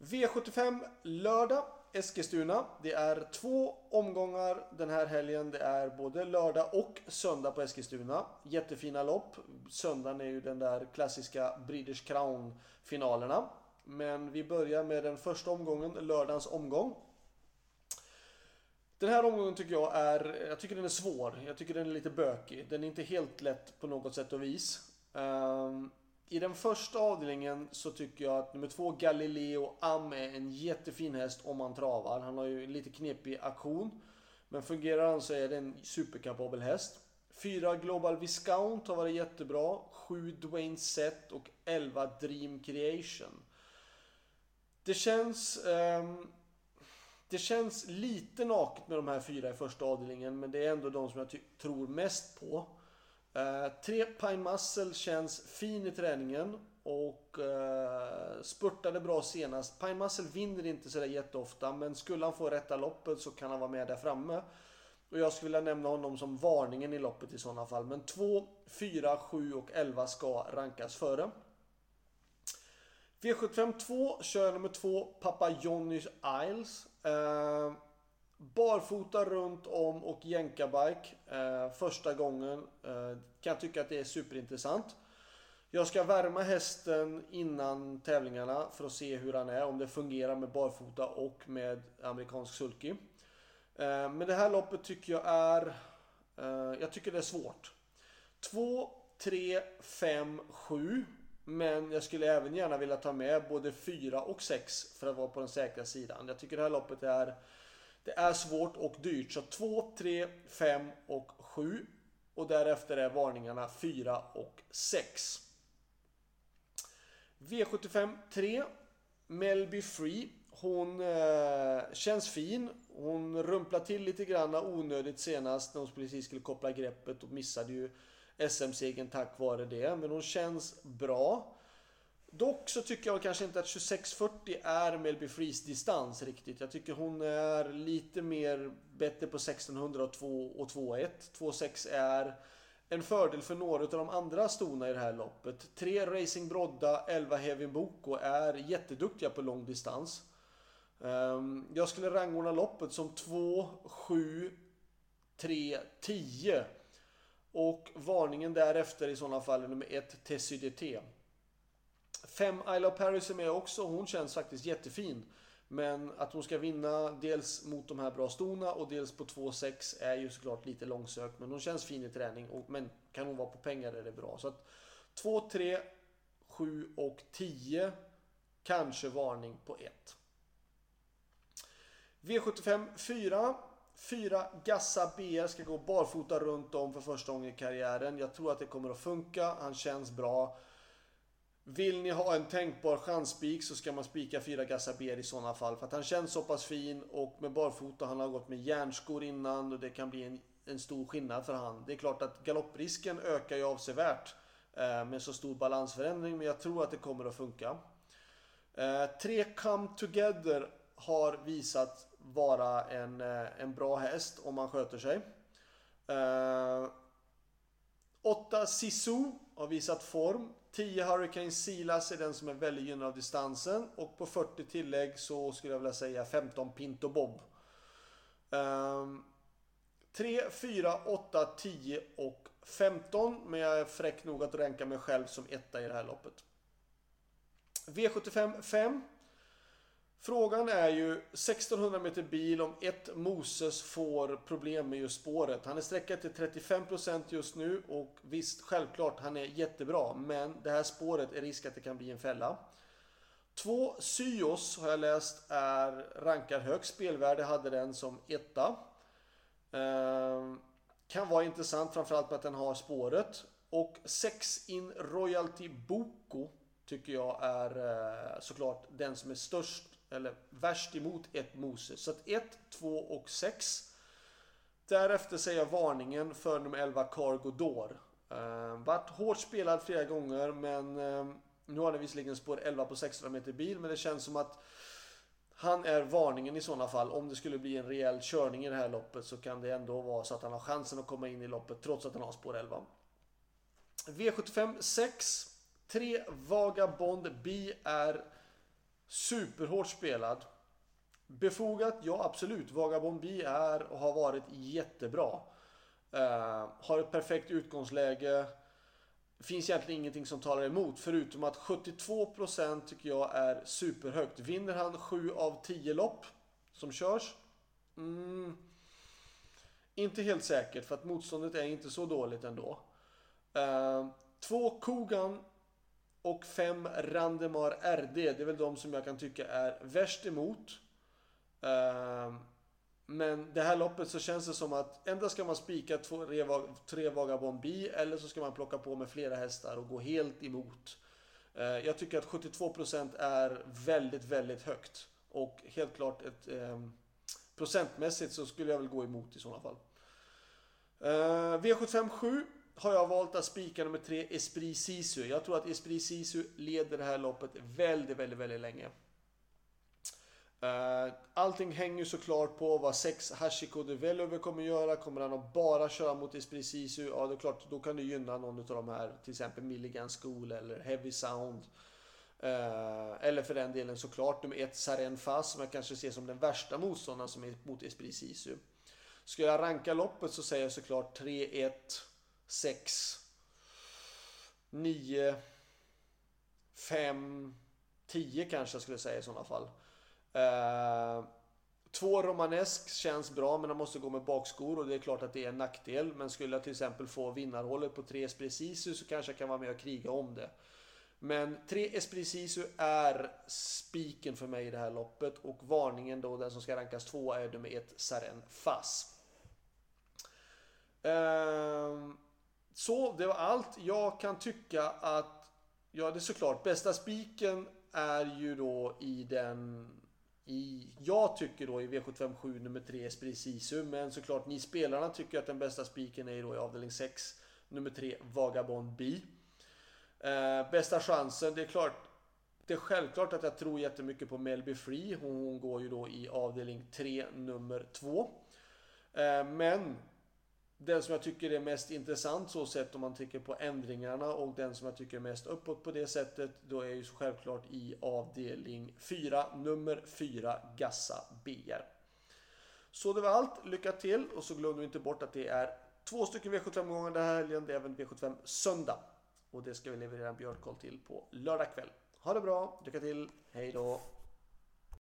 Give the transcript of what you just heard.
V75 lördag Eskilstuna. Det är två omgångar den här helgen. Det är både lördag och söndag på Eskilstuna. Jättefina lopp. Söndagen är ju den där klassiska British Crown-finalerna. Men vi börjar med den första omgången, lördagens omgång. Den här omgången tycker jag är, jag tycker den är svår. Jag tycker den är lite bökig. Den är inte helt lätt på något sätt och vis. Um, i den första avdelningen så tycker jag att nummer två Galileo Am är en jättefin häst om han travar. Han har ju en lite knepig aktion. Men fungerar han så är det en superkapabel häst. 4 Global Viscount har varit jättebra. 7 Dwayne Set och 11 Dream Creation. Det känns... Um, det känns lite naket med de här fyra i första avdelningen men det är ändå de som jag tror mest på. Uh, tre Pine Muscle känns fin i träningen och uh, spurtade bra senast. Pine Muscle vinner inte sådär jätteofta men skulle han få rätta loppet så kan han vara med där framme. Och jag skulle vilja nämna honom som varningen i loppet i sådana fall. Men 2, 4, 7 och 11 ska rankas före. V75 2 kör nummer 2 Papa Johnnys Isles. Uh, Barfota runt om och jänkabike eh, första gången. Eh, kan jag tycka att det är superintressant. Jag ska värma hästen innan tävlingarna för att se hur han är. Om det fungerar med barfota och med amerikansk sulky. Eh, men det här loppet tycker jag är... Eh, jag tycker det är svårt. 2, 3, 5, 7. Men jag skulle även gärna vilja ta med både 4 och 6 för att vara på den säkra sidan. Jag tycker det här loppet är det är svårt och dyrt. Så 2, 3, 5 och 7. Och därefter är varningarna 4 och 6. V75 3. Melby Free. Hon eh, känns fin. Hon rumplade till lite grann onödigt senast när hon precis skulle koppla greppet och missade ju SM-segern tack vare det. Men hon känns bra. Dock så tycker jag kanske inte att 2640 är Melby Frees distans riktigt. Jag tycker hon är lite mer bättre på 1600 och 2 och 2.1. 2.6 är en fördel för några av de andra stona i det här loppet. 3 Racing Brodda, 11 Hevin Boko är jätteduktiga på lång distans. Ehm, jag skulle rangordna loppet som 2, 7, 3, 10. Och varningen därefter i sådana fall är nummer 1 TCDT. 5 Isle of Paris är med också. Hon känns faktiskt jättefin. Men att hon ska vinna dels mot de här bra stona och dels på 2-6 är ju såklart lite långsökt. Men hon känns fin i träning. Och, men kan hon vara på pengar är det bra. Så att 2, 3, 7 och 10. Kanske varning på 1. V75 4. 4 Gassa BR ska gå barfota runt om för första gången i karriären. Jag tror att det kommer att funka. Han känns bra. Vill ni ha en tänkbar chansspik så ska man spika 4 Gassaber i sådana fall. För att han känns så pass fin och med barfota, han har gått med järnskor innan och det kan bli en, en stor skillnad för han. Det är klart att galopprisken ökar ju avsevärt eh, med så stor balansförändring men jag tror att det kommer att funka. Eh, 3 Come Together har visat vara en, eh, en bra häst om man sköter sig. Eh, 8 Sisu har visat form. 10 Hurricane Silas är den som är väldigt gynnad av distansen. Och på 40 tillägg så skulle jag vilja säga 15 Pinto Bob. Um, 3, 4, 8, 10 och 15. Men jag är fräck nog att ranka mig själv som etta i det här loppet. V75 5. Frågan är ju 1600 meter bil om ett Moses får problem med just spåret. Han är sträckad till 35% just nu och visst, självklart, han är jättebra. Men det här spåret är risk att det kan bli en fälla. Två Syos har jag läst är rankad högst spelvärde, hade den som etta. Eh, kan vara intressant framförallt med att den har spåret. Och 6 in Royalty Boko tycker jag är eh, såklart den som är störst eller värst emot ett Moses. Så att 1, 2 och 6. Därefter säger jag varningen för nummer 11 Cargo Door. Uh, eh, vart hårt spelad flera gånger men uh, nu har den visserligen spår 11 på 600 meter bil men det känns som att han är varningen i sådana fall. Om det skulle bli en rejäl körning i det här loppet så kan det ändå vara så att han har chansen att komma in i loppet trots att han har spår 11. V75 6. 3 Vagabond B är Superhårt spelad. Befogat? Ja, absolut. Vagabond B är och har varit jättebra. Uh, har ett perfekt utgångsläge. Finns egentligen ingenting som talar emot förutom att 72% tycker jag är superhögt. Vinner han 7 av 10 lopp som körs? Mm, inte helt säkert för att motståndet är inte så dåligt ändå. Uh, två Kogan och 5. Randemar RD. Det är väl de som jag kan tycka är värst emot. Ehm, men det här loppet så känns det som att endast ska man spika två, tre Vagabond B eller så ska man plocka på med flera hästar och gå helt emot. Ehm, jag tycker att 72% är väldigt, väldigt högt. Och helt klart ett ehm, procentmässigt så skulle jag väl gå emot i sådana fall. V75 7 har jag valt att spika nummer 3 Esprit Sisu. Jag tror att Esprit Sisu leder det här loppet väldigt, väldigt, väldigt länge. Eh, allting hänger såklart på vad 6 Hashiko de Velover kommer göra. Kommer han att bara köra mot Esprit Sisu? Ja, det är klart, då kan det gynna någon av de här. Till exempel Milligan School eller Heavy Sound. Eh, eller för den delen såklart nummer 1 Saren Fas som jag kanske ser som den värsta motståndaren som är mot Esprit Sisu. Ska jag ranka loppet så säger jag såklart 3, 1, 6, 9, 5, 10 kanske jag skulle säga i sådana fall. Uh, två romanesk känns bra men han måste gå med bakskor och det är klart att det är en nackdel. Men skulle jag till exempel få vinnarhållet på 3 Espressisu så kanske jag kan vara med och kriga om det. Men 3 Espressisu är spiken för mig i det här loppet och varningen då, den som ska rankas två är nummer 1 Saren Fass. Uh, ehm, så, det var allt. Jag kan tycka att, ja det är såklart, bästa spiken är ju då i den i, jag tycker då i V757 nummer 3 Esprit Sisu, men såklart ni spelarna tycker att den bästa spiken är då i avdelning 6 nummer 3 Vagabond B. Eh, bästa chansen, det är klart det är självklart att jag tror jättemycket på Melby Free. Hon, hon går ju då i avdelning 3 nummer 2. Eh, men den som jag tycker är mest intressant så sett om man tänker på ändringarna och den som jag tycker är mest uppåt på det sättet då är ju självklart i avdelning 4, nummer 4, Gassa BR. Så det var allt, lycka till och så glöm inte bort att det är två stycken V75-omgångar den här helgen, det är även V75 söndag. Och det ska vi leverera en björnkoll till på lördag kväll. Ha det bra, lycka till, hej då!